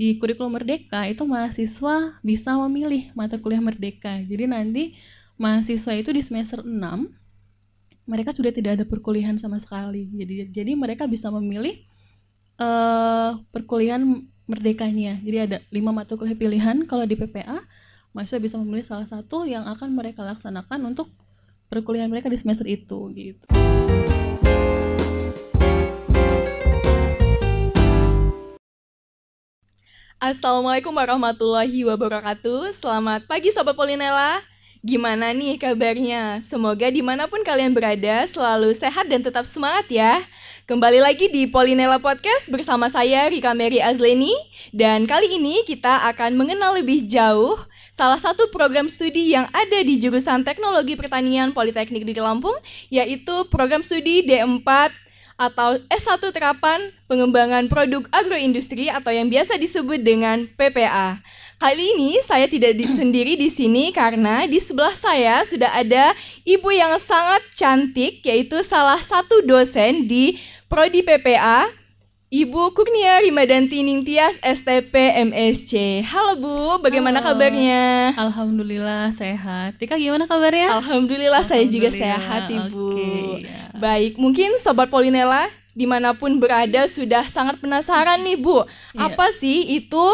di kurikulum Merdeka itu mahasiswa bisa memilih mata kuliah Merdeka. Jadi nanti mahasiswa itu di semester 6 mereka sudah tidak ada perkuliahan sama sekali. Jadi jadi mereka bisa memilih uh, perkuliahan merdekanya. Jadi ada lima mata kuliah pilihan kalau di PPA mahasiswa bisa memilih salah satu yang akan mereka laksanakan untuk perkuliahan mereka di semester itu gitu. Assalamualaikum warahmatullahi wabarakatuh. Selamat pagi Sobat Polinela. Gimana nih kabarnya? Semoga di mana pun kalian berada selalu sehat dan tetap semangat ya. Kembali lagi di Polinela Podcast bersama saya Rika Mary Azleni. Dan kali ini kita akan mengenal lebih jauh salah satu program studi yang ada di jurusan Teknologi Pertanian Politeknik di Lampung yaitu program studi D4 atau S1 Terapan Pengembangan Produk Agroindustri atau yang biasa disebut dengan PPA. Kali ini saya tidak di, sendiri di sini karena di sebelah saya sudah ada ibu yang sangat cantik yaitu salah satu dosen di Prodi PPA Ibu Kurnia Rimadanti Ningtyas STP MSC. Halo Bu, bagaimana Halo. kabarnya? Alhamdulillah sehat. Tika gimana kabarnya? Alhamdulillah, Alhamdulillah saya juga sehat Ibu. Okay, ya. Baik, mungkin Sobat Polinela di mana pun berada sudah sangat penasaran nih Bu. Yeah. Apa sih itu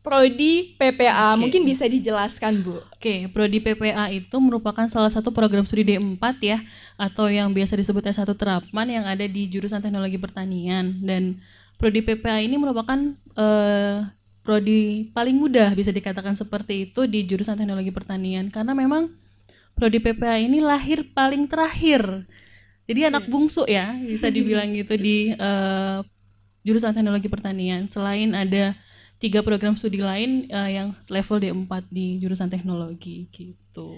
Prodi PPA? Okay. Mungkin bisa dijelaskan Bu. Oke, okay, Prodi PPA itu merupakan salah satu program studi D4 ya, atau yang biasa disebut S1 Terapan yang ada di jurusan Teknologi Pertanian dan prodi PPA ini merupakan uh, prodi paling mudah bisa dikatakan seperti itu di jurusan teknologi pertanian karena memang prodi PPA ini lahir paling terakhir. Jadi anak bungsu ya bisa dibilang gitu di uh, jurusan teknologi pertanian. Selain ada tiga program studi lain uh, yang level D4 di jurusan teknologi gitu.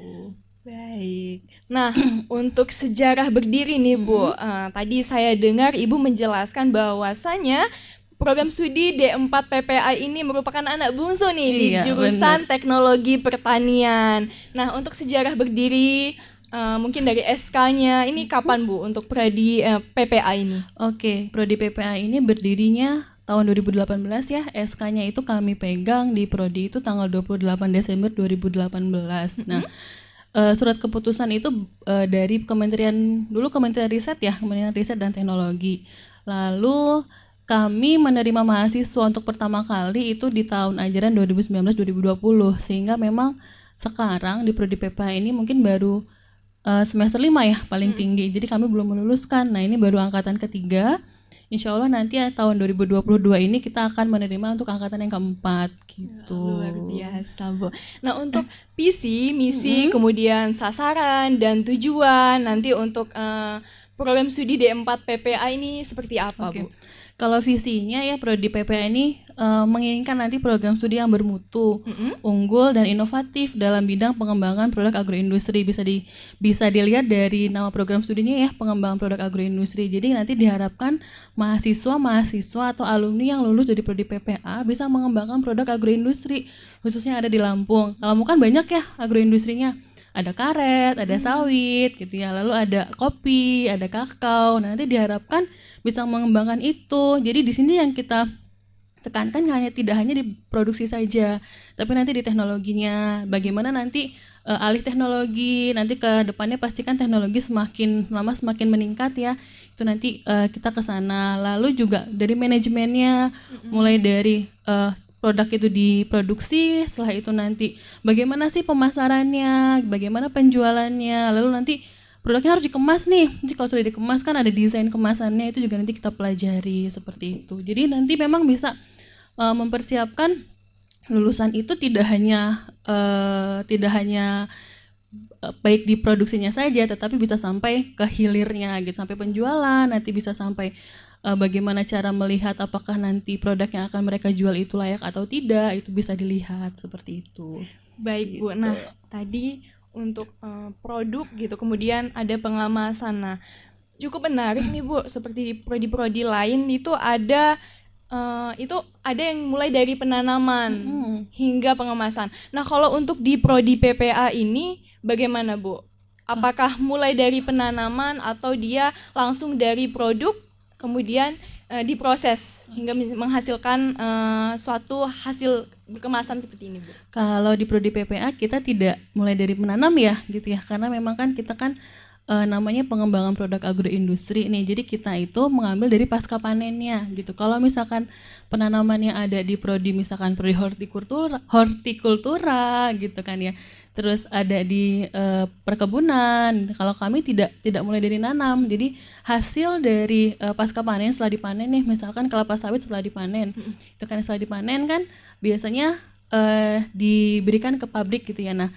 Baik. Nah, untuk sejarah berdiri nih Bu, uh, tadi saya dengar Ibu menjelaskan bahwasanya program studi D4 PPA ini merupakan anak bungsu nih iya, di jurusan bener. Teknologi Pertanian. Nah, untuk sejarah berdiri uh, mungkin dari SK-nya ini kapan Bu untuk prodi uh, PPA ini? Oke, okay, prodi PPA ini berdirinya tahun 2018 ya. SK-nya itu kami pegang di prodi itu tanggal 28 Desember 2018. Mm -hmm. Nah, uh, surat keputusan itu uh, dari Kementerian dulu Kementerian Riset ya, Kementerian Riset dan Teknologi. Lalu kami menerima mahasiswa untuk pertama kali itu di tahun ajaran 2019-2020 sehingga memang sekarang di prodi PPH ini mungkin baru uh, semester 5 ya paling hmm. tinggi. Jadi kami belum meluluskan. Nah, ini baru angkatan ketiga insya Allah nanti ya tahun 2022 ini kita akan menerima untuk angkatan yang keempat gitu. Ya, luar biasa Bu. Nah untuk visi, misi, mm -hmm. kemudian sasaran dan tujuan nanti untuk uh, program studi D4 PPA ini seperti apa okay. Bu? Kalau visinya ya Prodi PPA ini uh, menginginkan nanti program studi yang bermutu, mm-hmm. unggul dan inovatif dalam bidang pengembangan produk agroindustri. Bisa di bisa dilihat dari nama program studinya ya, pengembangan produk agroindustri. Jadi nanti diharapkan mahasiswa-mahasiswa atau alumni yang lulus dari Prodi PPA bisa mengembangkan produk agroindustri khususnya ada di Lampung. Lampung kan banyak ya agroindustrinya ada karet, ada hmm. sawit gitu ya. Lalu ada kopi, ada kakao. Nah, nanti diharapkan bisa mengembangkan itu. Jadi di sini yang kita tekankan hanya tidak hanya di produksi saja, tapi nanti di teknologinya. Bagaimana nanti uh, alih teknologi, nanti ke depannya pastikan teknologi semakin lama semakin meningkat ya. Itu nanti uh, kita ke sana. Lalu juga dari manajemennya, mm-hmm. mulai dari uh, produk itu diproduksi, setelah itu nanti bagaimana sih pemasarannya, bagaimana penjualannya, lalu nanti produknya harus dikemas nih. Nanti kalau sudah dikemas kan ada desain kemasannya itu juga nanti kita pelajari seperti itu. Jadi nanti memang bisa uh, mempersiapkan lulusan itu tidak hanya uh, tidak hanya uh, baik di produksinya saja tetapi bisa sampai ke hilirnya gitu sampai penjualan nanti bisa sampai uh, bagaimana cara melihat apakah nanti produk yang akan mereka jual itu layak atau tidak itu bisa dilihat seperti itu. Baik gitu. Bu nah tadi untuk uh, produk gitu kemudian ada pengamasan nah cukup menarik nih bu. Seperti di prodi-prodi lain itu ada uh, itu ada yang mulai dari penanaman hmm. hingga pengemasan. Nah kalau untuk di prodi PPA ini bagaimana bu? Apakah mulai dari penanaman atau dia langsung dari produk kemudian uh, diproses hingga menghasilkan uh, suatu hasil kemasan seperti ini Bu. Kalau di prodi PPA kita tidak mulai dari menanam ya gitu ya karena memang kan kita kan uh, namanya pengembangan produk agroindustri nih. Jadi kita itu mengambil dari pasca panennya gitu. Kalau misalkan penanamannya ada di prodi misalkan prodi hortikultura, hortikultura gitu kan ya terus ada di uh, perkebunan. Kalau kami tidak tidak mulai dari nanam. Jadi hasil dari uh, pasca panen setelah dipanen nih, misalkan kelapa sawit setelah dipanen, hmm. itu kan setelah dipanen kan biasanya uh, diberikan ke pabrik gitu ya. Nah,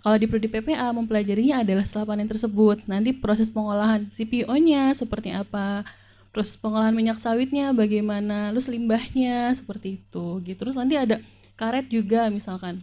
kalau di prodi PPA mempelajarinya adalah setelah panen tersebut. Nanti proses pengolahan CPO-nya seperti apa, proses pengolahan minyak sawitnya bagaimana, terus limbahnya seperti itu gitu. Terus nanti ada karet juga misalkan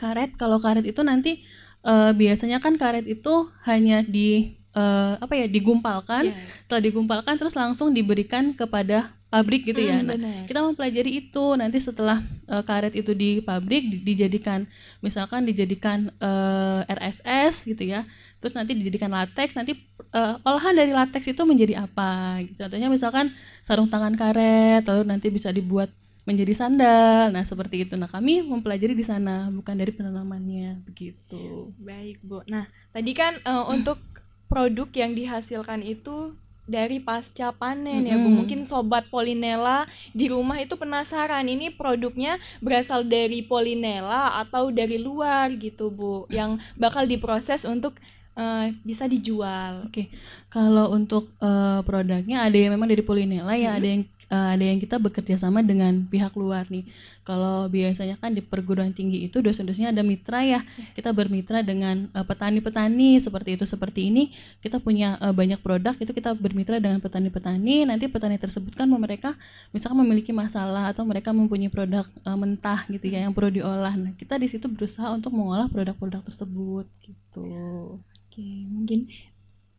karet kalau karet itu nanti uh, biasanya kan karet itu hanya di uh, apa ya digumpalkan yeah. setelah digumpalkan terus langsung diberikan kepada pabrik gitu ya. Hmm, nah, kita mempelajari itu nanti setelah uh, karet itu di pabrik di, dijadikan misalkan dijadikan uh, RSS gitu ya. Terus nanti dijadikan latex, nanti uh, olahan dari latex itu menjadi apa? Gitu. Contohnya misalkan sarung tangan karet, lalu nanti bisa dibuat menjadi sandal. Nah, seperti itu. Nah, kami mempelajari di sana, bukan dari penanamannya begitu. Baik, Bu. Nah, tadi kan uh, untuk produk yang dihasilkan itu dari pasca panen mm -hmm. ya Bu. Mungkin sobat Polinella di rumah itu penasaran ini produknya berasal dari Polinella atau dari luar gitu Bu, yang bakal diproses untuk uh, bisa dijual. Oke, okay. kalau untuk uh, produknya ada yang memang dari Polinella ya, hmm. ada yang uh, ada yang kita bekerja sama dengan pihak luar nih. Kalau biasanya kan di perguruan tinggi itu dosen-dosennya ada mitra ya. Kita bermitra dengan petani petani-petani seperti itu seperti ini. Kita punya uh, banyak produk itu kita bermitra dengan petani-petani. Nanti petani tersebut kan mereka misalkan memiliki masalah atau mereka mempunyai produk uh, mentah gitu ya yang perlu diolah. Nah, kita di situ berusaha untuk mengolah produk-produk tersebut gitu. Oke, mungkin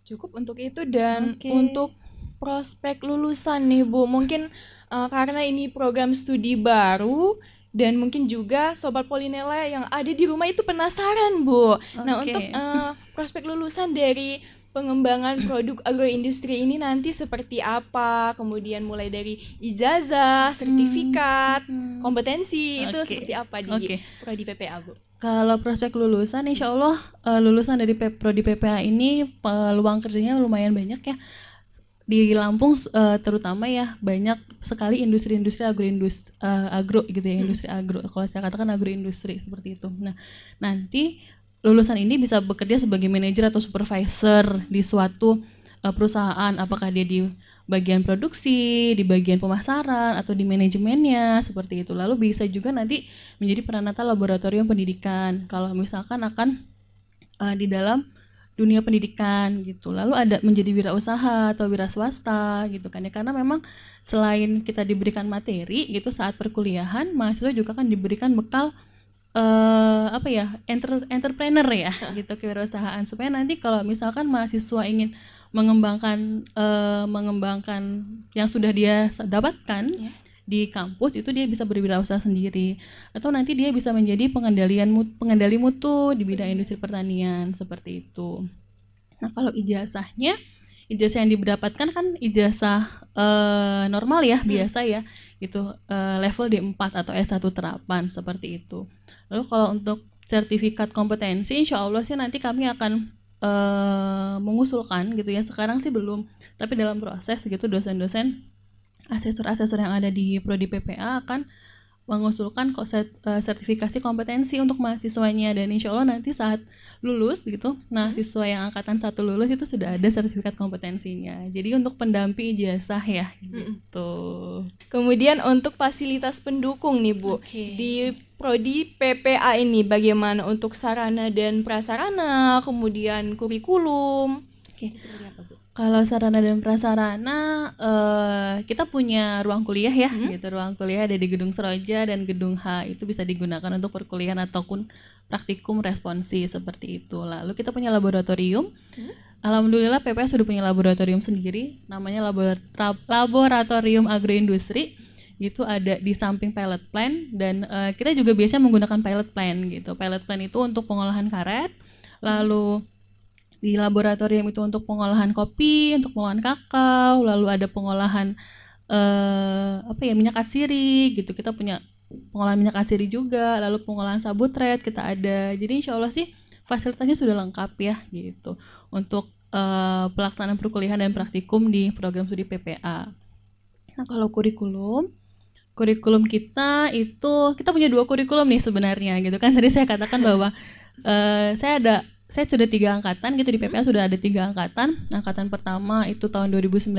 cukup untuk itu dan okay. untuk prospek lulusan nih Bu. Mungkin uh, karena ini program studi baru dan mungkin juga sobat Polinela yang ada di rumah itu penasaran Bu. Okay. Nah untuk uh, prospek lulusan dari pengembangan produk agroindustri ini nanti seperti apa? Kemudian mulai dari ijazah, sertifikat, hmm. kompetensi okay. itu seperti apa di okay. prodi PPA Bu? Kalau prospek lulusan, insya Allah uh, lulusan dari prodi PPA ini peluang kerjanya lumayan banyak ya di Lampung uh, terutama ya banyak sekali industri-industri agroindustri uh, agro gitu ya, hmm. industri agro. Kalau saya katakan agroindustri seperti itu. Nah, nanti lulusan ini bisa bekerja sebagai manajer atau supervisor di suatu uh, perusahaan, apakah dia di bagian produksi, di bagian pemasaran atau di manajemennya seperti itu. Lalu bisa juga nanti menjadi peranata laboratorium pendidikan. Kalau misalkan akan uh, di dalam dunia pendidikan gitu. Lalu ada menjadi wirausaha atau wira swasta gitu kan ya karena memang selain kita diberikan materi gitu saat perkuliahan, mahasiswa juga kan diberikan bekal uh, apa ya enter, entrepreneur ya gitu kewirausahaan supaya nanti kalau misalkan mahasiswa ingin mengembangkan uh, mengembangkan yang sudah dia dapatkan yeah. Di kampus itu dia bisa berwirausaha sendiri atau nanti dia bisa menjadi pengendalian pengendali mutu di bidang industri pertanian seperti itu. Nah kalau ijazahnya ijazah yang didapatkan kan ijazah uh, normal ya hmm. biasa ya itu uh, level D4 atau S1 terapan seperti itu. Lalu kalau untuk sertifikat kompetensi insya Allah sih nanti kami akan uh, mengusulkan gitu ya sekarang sih belum tapi dalam proses gitu dosen-dosen asesor-asesor yang ada di prodi PPA akan mengusulkan kok eh, sertifikasi kompetensi untuk mahasiswanya. Dan insya Allah nanti saat lulus gitu mahasiswa yang angkatan satu lulus itu sudah ada sertifikat kompetensinya. Jadi untuk pendamping ijazah ya gitu. Kemudian untuk fasilitas pendukung nih bu okay. di prodi PPA ini bagaimana untuk sarana dan prasarana kemudian kurikulum? Oke, seperti apa Bu? Kalau sarana dan prasarana uh, kita punya ruang kuliah ya, hmm? gitu. Ruang kuliah ada di Gedung Seroja dan Gedung H itu bisa digunakan untuk perkuliahan ataupun praktikum responsi seperti itu. Lalu kita punya laboratorium. Hmm? Alhamdulillah PPS sudah punya laboratorium sendiri, namanya labor Laboratorium Agroindustri. Itu ada di samping pilot plan dan uh, kita juga biasanya menggunakan pilot plan gitu. Pilot plan itu untuk pengolahan karet. Lalu di laboratorium itu untuk pengolahan kopi, untuk pengolahan kakao, lalu ada pengolahan eh, apa ya minyak atsiri gitu. Kita punya pengolahan minyak atsiri juga, lalu pengolahan sabutret kita ada. Jadi insya Allah sih fasilitasnya sudah lengkap ya gitu untuk uh, pelaksanaan perkuliahan dan praktikum di program studi PPA. Nah kalau kurikulum, kurikulum kita itu kita punya dua kurikulum nih sebenarnya gitu kan tadi saya katakan bahwa uh, saya ada saya sudah tiga angkatan gitu di PPA sudah ada tiga angkatan. Angkatan pertama itu tahun 2019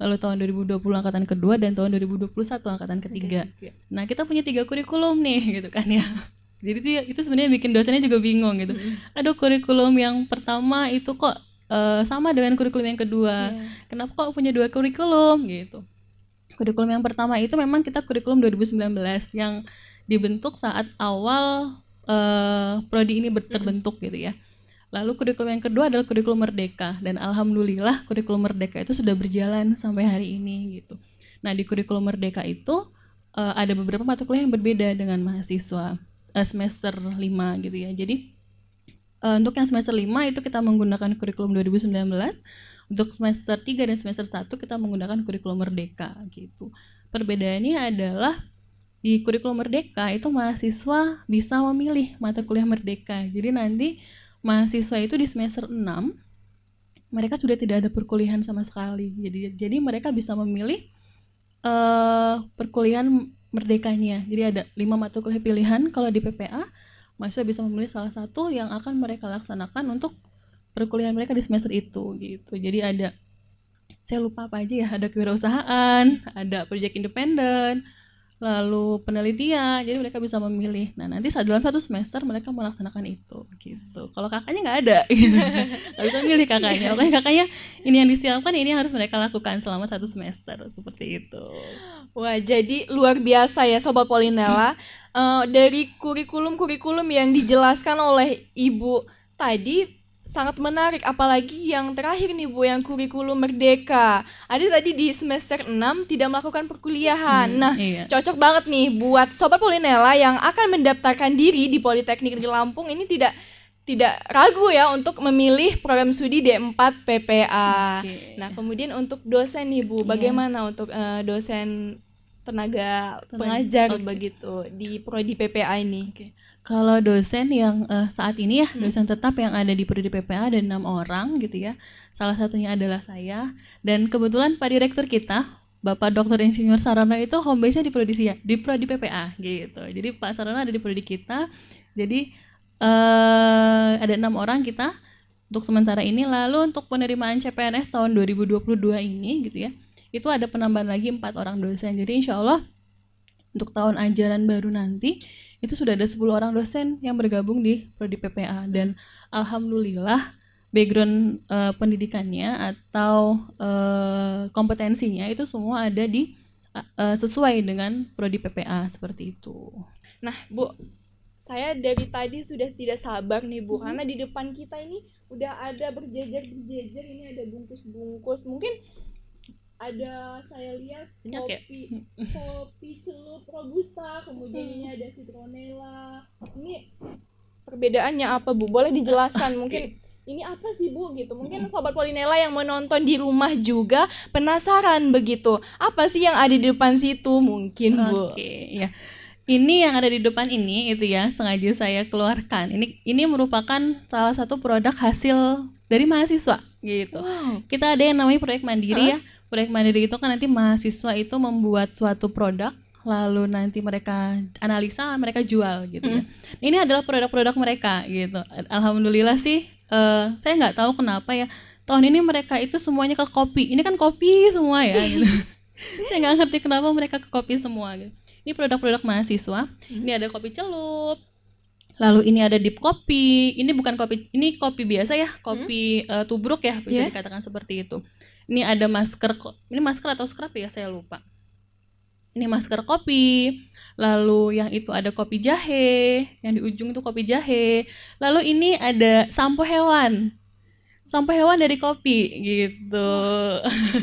lalu tahun 2020 angkatan kedua dan tahun 2021 angkatan ketiga. nah kita punya tiga kurikulum nih gitu kan ya. Jadi itu itu sebenarnya bikin dosennya juga bingung gitu. Mm. aduh kurikulum yang pertama itu kok uh, sama dengan kurikulum yang kedua. Yeah. kenapa kok punya dua kurikulum gitu. Kurikulum yang pertama itu memang kita kurikulum 2019 yang dibentuk saat awal uh, prodi ini terbentuk gitu ya lalu kurikulum yang kedua adalah kurikulum merdeka dan alhamdulillah kurikulum merdeka itu sudah berjalan sampai hari ini gitu nah di kurikulum merdeka itu uh, ada beberapa mata kuliah yang berbeda dengan mahasiswa uh, semester 5 gitu ya. Jadi uh, untuk yang semester 5 itu kita menggunakan kurikulum 2019. Untuk semester 3 dan semester 1 kita menggunakan kurikulum merdeka gitu. Perbedaannya adalah di kurikulum merdeka itu mahasiswa bisa memilih mata kuliah merdeka. Jadi nanti mahasiswa itu di semester 6 mereka sudah tidak ada perkuliahan sama sekali. Jadi jadi mereka bisa memilih uh, perkuliahan merdekanya. Jadi ada lima mata kuliah pilihan kalau di PPA mahasiswa bisa memilih salah satu yang akan mereka laksanakan untuk perkuliahan mereka di semester itu gitu. Jadi ada saya lupa apa aja ya, ada kewirausahaan, ada proyek independen, lalu penelitian jadi mereka bisa memilih. Nah nanti saat dalam satu semester mereka melaksanakan itu gitu. Kalau kakaknya nggak ada gitu. nggak bisa milih kakaknya. Makanya kakaknya ini yang disiapkan ini yang harus mereka lakukan selama satu semester seperti itu. Wah jadi luar biasa ya sobat Polinella. Uh, dari kurikulum-kurikulum yang dijelaskan oleh ibu tadi sangat menarik apalagi yang terakhir nih Bu yang kurikulum merdeka. Ada tadi di semester 6 tidak melakukan perkuliahan. Hmm, nah, iya. cocok banget nih buat sobat Polinella yang akan mendaftarkan diri di Politeknik di Lampung ini tidak tidak ragu ya untuk memilih program studi D4 PPA. Okay. Nah, kemudian untuk dosen nih Bu, iya. bagaimana untuk uh, dosen tenaga, tenaga pengajar okay. begitu di prodi PPA ini? Okay. Kalau dosen yang uh, saat ini ya hmm. dosen tetap yang ada di Prodi PPA ada enam orang gitu ya. Salah satunya adalah saya dan kebetulan Pak Direktur kita Bapak Dr. Insinyur Sarana itu home base-nya di Prodi ya, di Prodi PPA gitu. Jadi Pak Sarana ada di Prodi kita. Jadi uh, ada enam orang kita untuk sementara ini. Lalu untuk penerimaan CPNS tahun 2022 ini gitu ya, itu ada penambahan lagi empat orang dosen. Jadi insya Allah untuk tahun ajaran baru nanti itu sudah ada 10 orang dosen yang bergabung di prodi PPA dan alhamdulillah background uh, pendidikannya atau uh, kompetensinya itu semua ada di uh, sesuai dengan prodi PPA seperti itu. Nah, Bu, saya dari tadi sudah tidak sabar nih Bu, hmm. karena di depan kita ini udah ada berjejer-berjejer ini ada bungkus-bungkus. Mungkin ada saya lihat Banyak ya? kopi ya? kopi celup robusta kemudian hmm. ini ada citronella ini perbedaannya apa bu boleh dijelaskan mungkin ini apa sih bu gitu mungkin sobat Polinella yang menonton di rumah juga penasaran begitu apa sih yang ada di depan situ mungkin bu oke ya ini yang ada di depan ini itu ya sengaja saya keluarkan ini ini merupakan salah satu produk hasil dari mahasiswa gitu wow. kita ada yang namanya proyek mandiri huh? ya proyek mandiri itu kan nanti mahasiswa itu membuat suatu produk lalu nanti mereka analisa mereka jual gitu ya. Hmm. Ini adalah produk-produk mereka gitu. Alhamdulillah sih uh, saya nggak tahu kenapa ya tahun ini mereka itu semuanya ke kopi. Ini kan kopi semua ya gitu. saya nggak ngerti kenapa mereka ke kopi semua gitu. Ini produk-produk mahasiswa. Hmm. Ini ada kopi celup. Lalu ini ada deep kopi. Ini bukan kopi, ini kopi biasa ya, kopi hmm? uh, tubruk ya bisa yeah. dikatakan seperti itu ini ada masker ini masker atau scrub ya? Saya lupa. Ini masker kopi. Lalu yang itu ada kopi jahe. Yang di ujung itu kopi jahe. Lalu ini ada sampo hewan. Sampo hewan dari kopi gitu.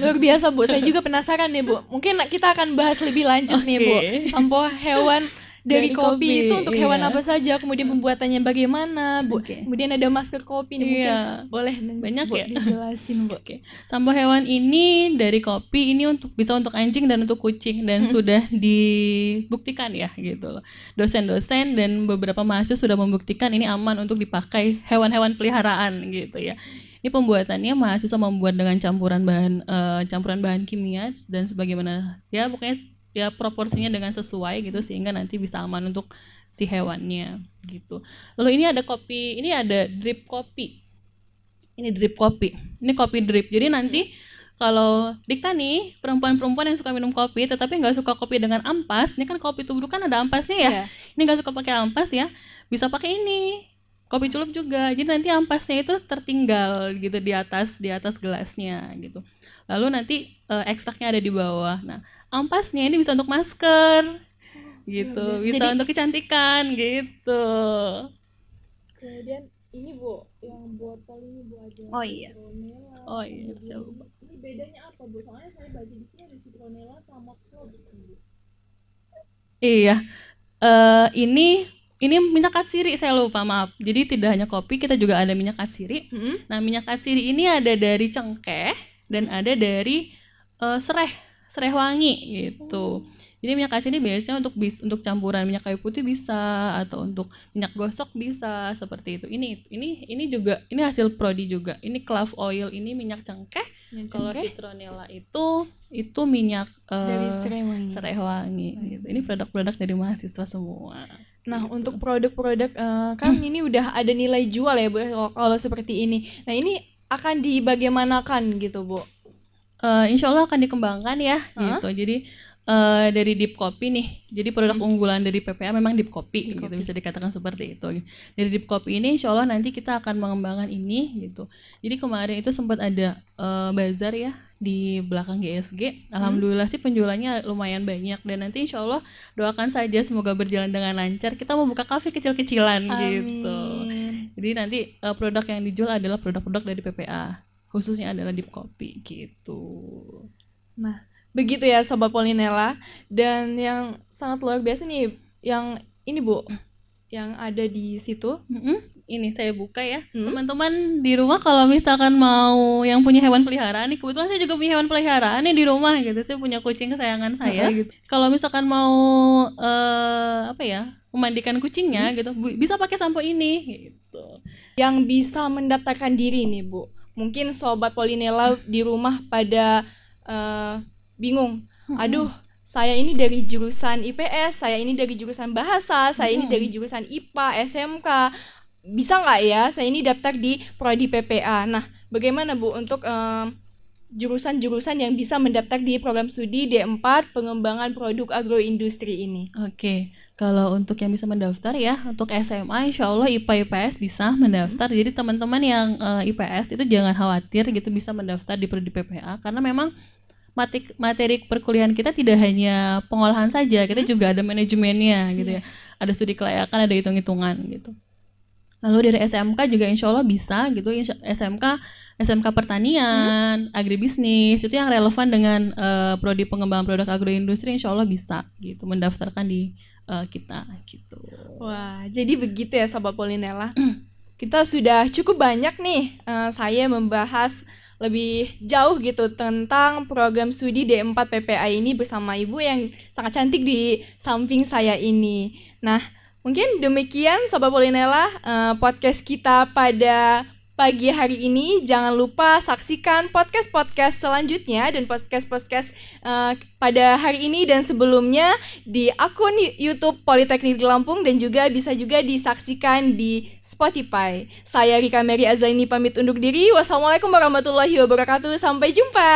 Luar biasa bu. Saya juga penasaran nih bu. Mungkin kita akan bahas lebih lanjut okay. nih bu. Sampo hewan dari, dari kopi, kopi itu untuk iya. hewan apa saja, kemudian pembuatannya bagaimana, Bu. Okay. Kemudian ada masker kopi nih iya. mungkin boleh banyak Bu, ya dijelasin, Bu. Okay. Sampo hewan ini dari kopi ini untuk bisa untuk anjing dan untuk kucing dan hmm. sudah dibuktikan ya gitu loh. Dosen-dosen dan beberapa mahasiswa sudah membuktikan ini aman untuk dipakai hewan-hewan peliharaan gitu ya. Ini pembuatannya mahasiswa membuat dengan campuran bahan uh, campuran bahan kimia dan sebagaimana ya pokoknya ya proporsinya dengan sesuai gitu sehingga nanti bisa aman untuk si hewannya gitu. Lalu ini ada kopi, ini ada drip kopi. Ini drip kopi. Ini kopi drip. Jadi nanti kalau Dikta nih perempuan-perempuan yang suka minum kopi tetapi nggak suka kopi dengan ampas, ini kan kopi tubruk kan ada ampasnya ya. Yeah. Ini nggak suka pakai ampas ya, bisa pakai ini kopi celup juga jadi nanti ampasnya itu tertinggal gitu di atas di atas gelasnya gitu lalu nanti uh, ekstraknya ada di bawah nah ampasnya ini bisa untuk masker. Gitu ya, bisa jadi, untuk kecantikan gitu. Kemudian ini bu yang botol ini bu aja oh iya. oh iya saya lupa ini bedanya apa bu? Soalnya saya baca di sini ada citronella sama produk iya. Uh, ini ini minyak katsiri saya lupa maaf. Jadi tidak hanya kopi kita juga ada minyak katsiri hmm. nah minyak katsiri ini ada dari cengkeh dan ada dari uh, sereh sereh wangi gitu. Jadi minyak kaca ini biasanya untuk bis untuk campuran minyak kayu putih bisa atau untuk minyak gosok bisa seperti itu. Ini ini ini juga ini hasil prodi juga. Ini clove oil ini minyak cengkeh. Kalau citronella itu itu minyak uh, dari serai wangi. Serai wangi gitu. Ini produk-produk dari mahasiswa semua. Nah, gitu. untuk produk-produk uh, kan ini udah ada nilai jual ya, Bu, kalau seperti ini. Nah, ini akan dibagaimanakan gitu, Bu? Uh, insya Allah akan dikembangkan ya, huh? gitu. Jadi uh, dari deep copy nih. Jadi produk hmm. unggulan dari PPA memang deep copy deep gitu copy. bisa dikatakan seperti itu. Dari deep copy ini insya Allah nanti kita akan mengembangkan ini gitu. Jadi kemarin itu sempat ada uh, bazar ya di belakang GSG. Alhamdulillah hmm. sih penjualannya lumayan banyak dan nanti insya Allah doakan saja semoga berjalan dengan lancar. Kita mau buka kafe kecil-kecilan gitu. Jadi nanti uh, produk yang dijual adalah produk-produk dari PPA khususnya adalah deep copy gitu. Nah, Begitu ya Sobat Polinella. Dan yang sangat luar biasa nih, yang ini Bu, yang ada di situ. Mm -hmm. Ini saya buka ya. Hmm? Teman-teman di rumah kalau misalkan mau yang punya hewan peliharaan nih, kebetulan saya juga punya hewan peliharaan nih di rumah gitu. Saya punya kucing kesayangan saya gitu. Kalau misalkan mau uh, apa ya? memandikan kucingnya hmm? gitu, bisa pakai sampo ini gitu. Yang bisa mendaftarkan diri nih, Bu. Mungkin sobat Polinella di rumah pada uh, bingung. Aduh saya ini dari jurusan IPS saya ini dari jurusan bahasa saya ini dari jurusan IPA SMK bisa nggak ya saya ini daftar di prodi PPA nah bagaimana bu untuk um, jurusan-jurusan yang bisa mendaftar di program studi D4 pengembangan produk agroindustri ini. Oke, kalau untuk yang bisa mendaftar ya, untuk SMA insya Allah IPA IPS bisa mendaftar. Hmm. Jadi teman-teman yang uh, eh, IPS itu jangan khawatir gitu bisa mendaftar di prodi PPA karena memang materi, materi perkuliahan kita tidak hanya pengolahan saja, kita hmm? juga ada manajemennya gitu ya. Iya. Ada studi kelayakan, ada hitung-hitungan gitu. Lalu dari SMK juga insya Allah bisa gitu, SMK SMK pertanian, hmm? agribisnis itu yang relevan dengan uh, prodi pengembangan produk agroindustri insya Allah bisa gitu mendaftarkan di uh, kita gitu. Wah, jadi begitu ya Sobat Polinella. kita sudah cukup banyak nih uh, saya membahas lebih jauh gitu tentang program studi D4 PPA ini bersama ibu yang sangat cantik di samping saya ini. Nah, mungkin demikian Sobat Polinella uh, podcast kita pada pagi hari ini. Jangan lupa saksikan podcast-podcast selanjutnya dan podcast-podcast uh, pada hari ini dan sebelumnya di akun YouTube Politeknik Lampung dan juga bisa juga disaksikan di Spotify. Saya Rika Mary Azaini pamit undur diri. Wassalamualaikum warahmatullahi wabarakatuh. Sampai jumpa.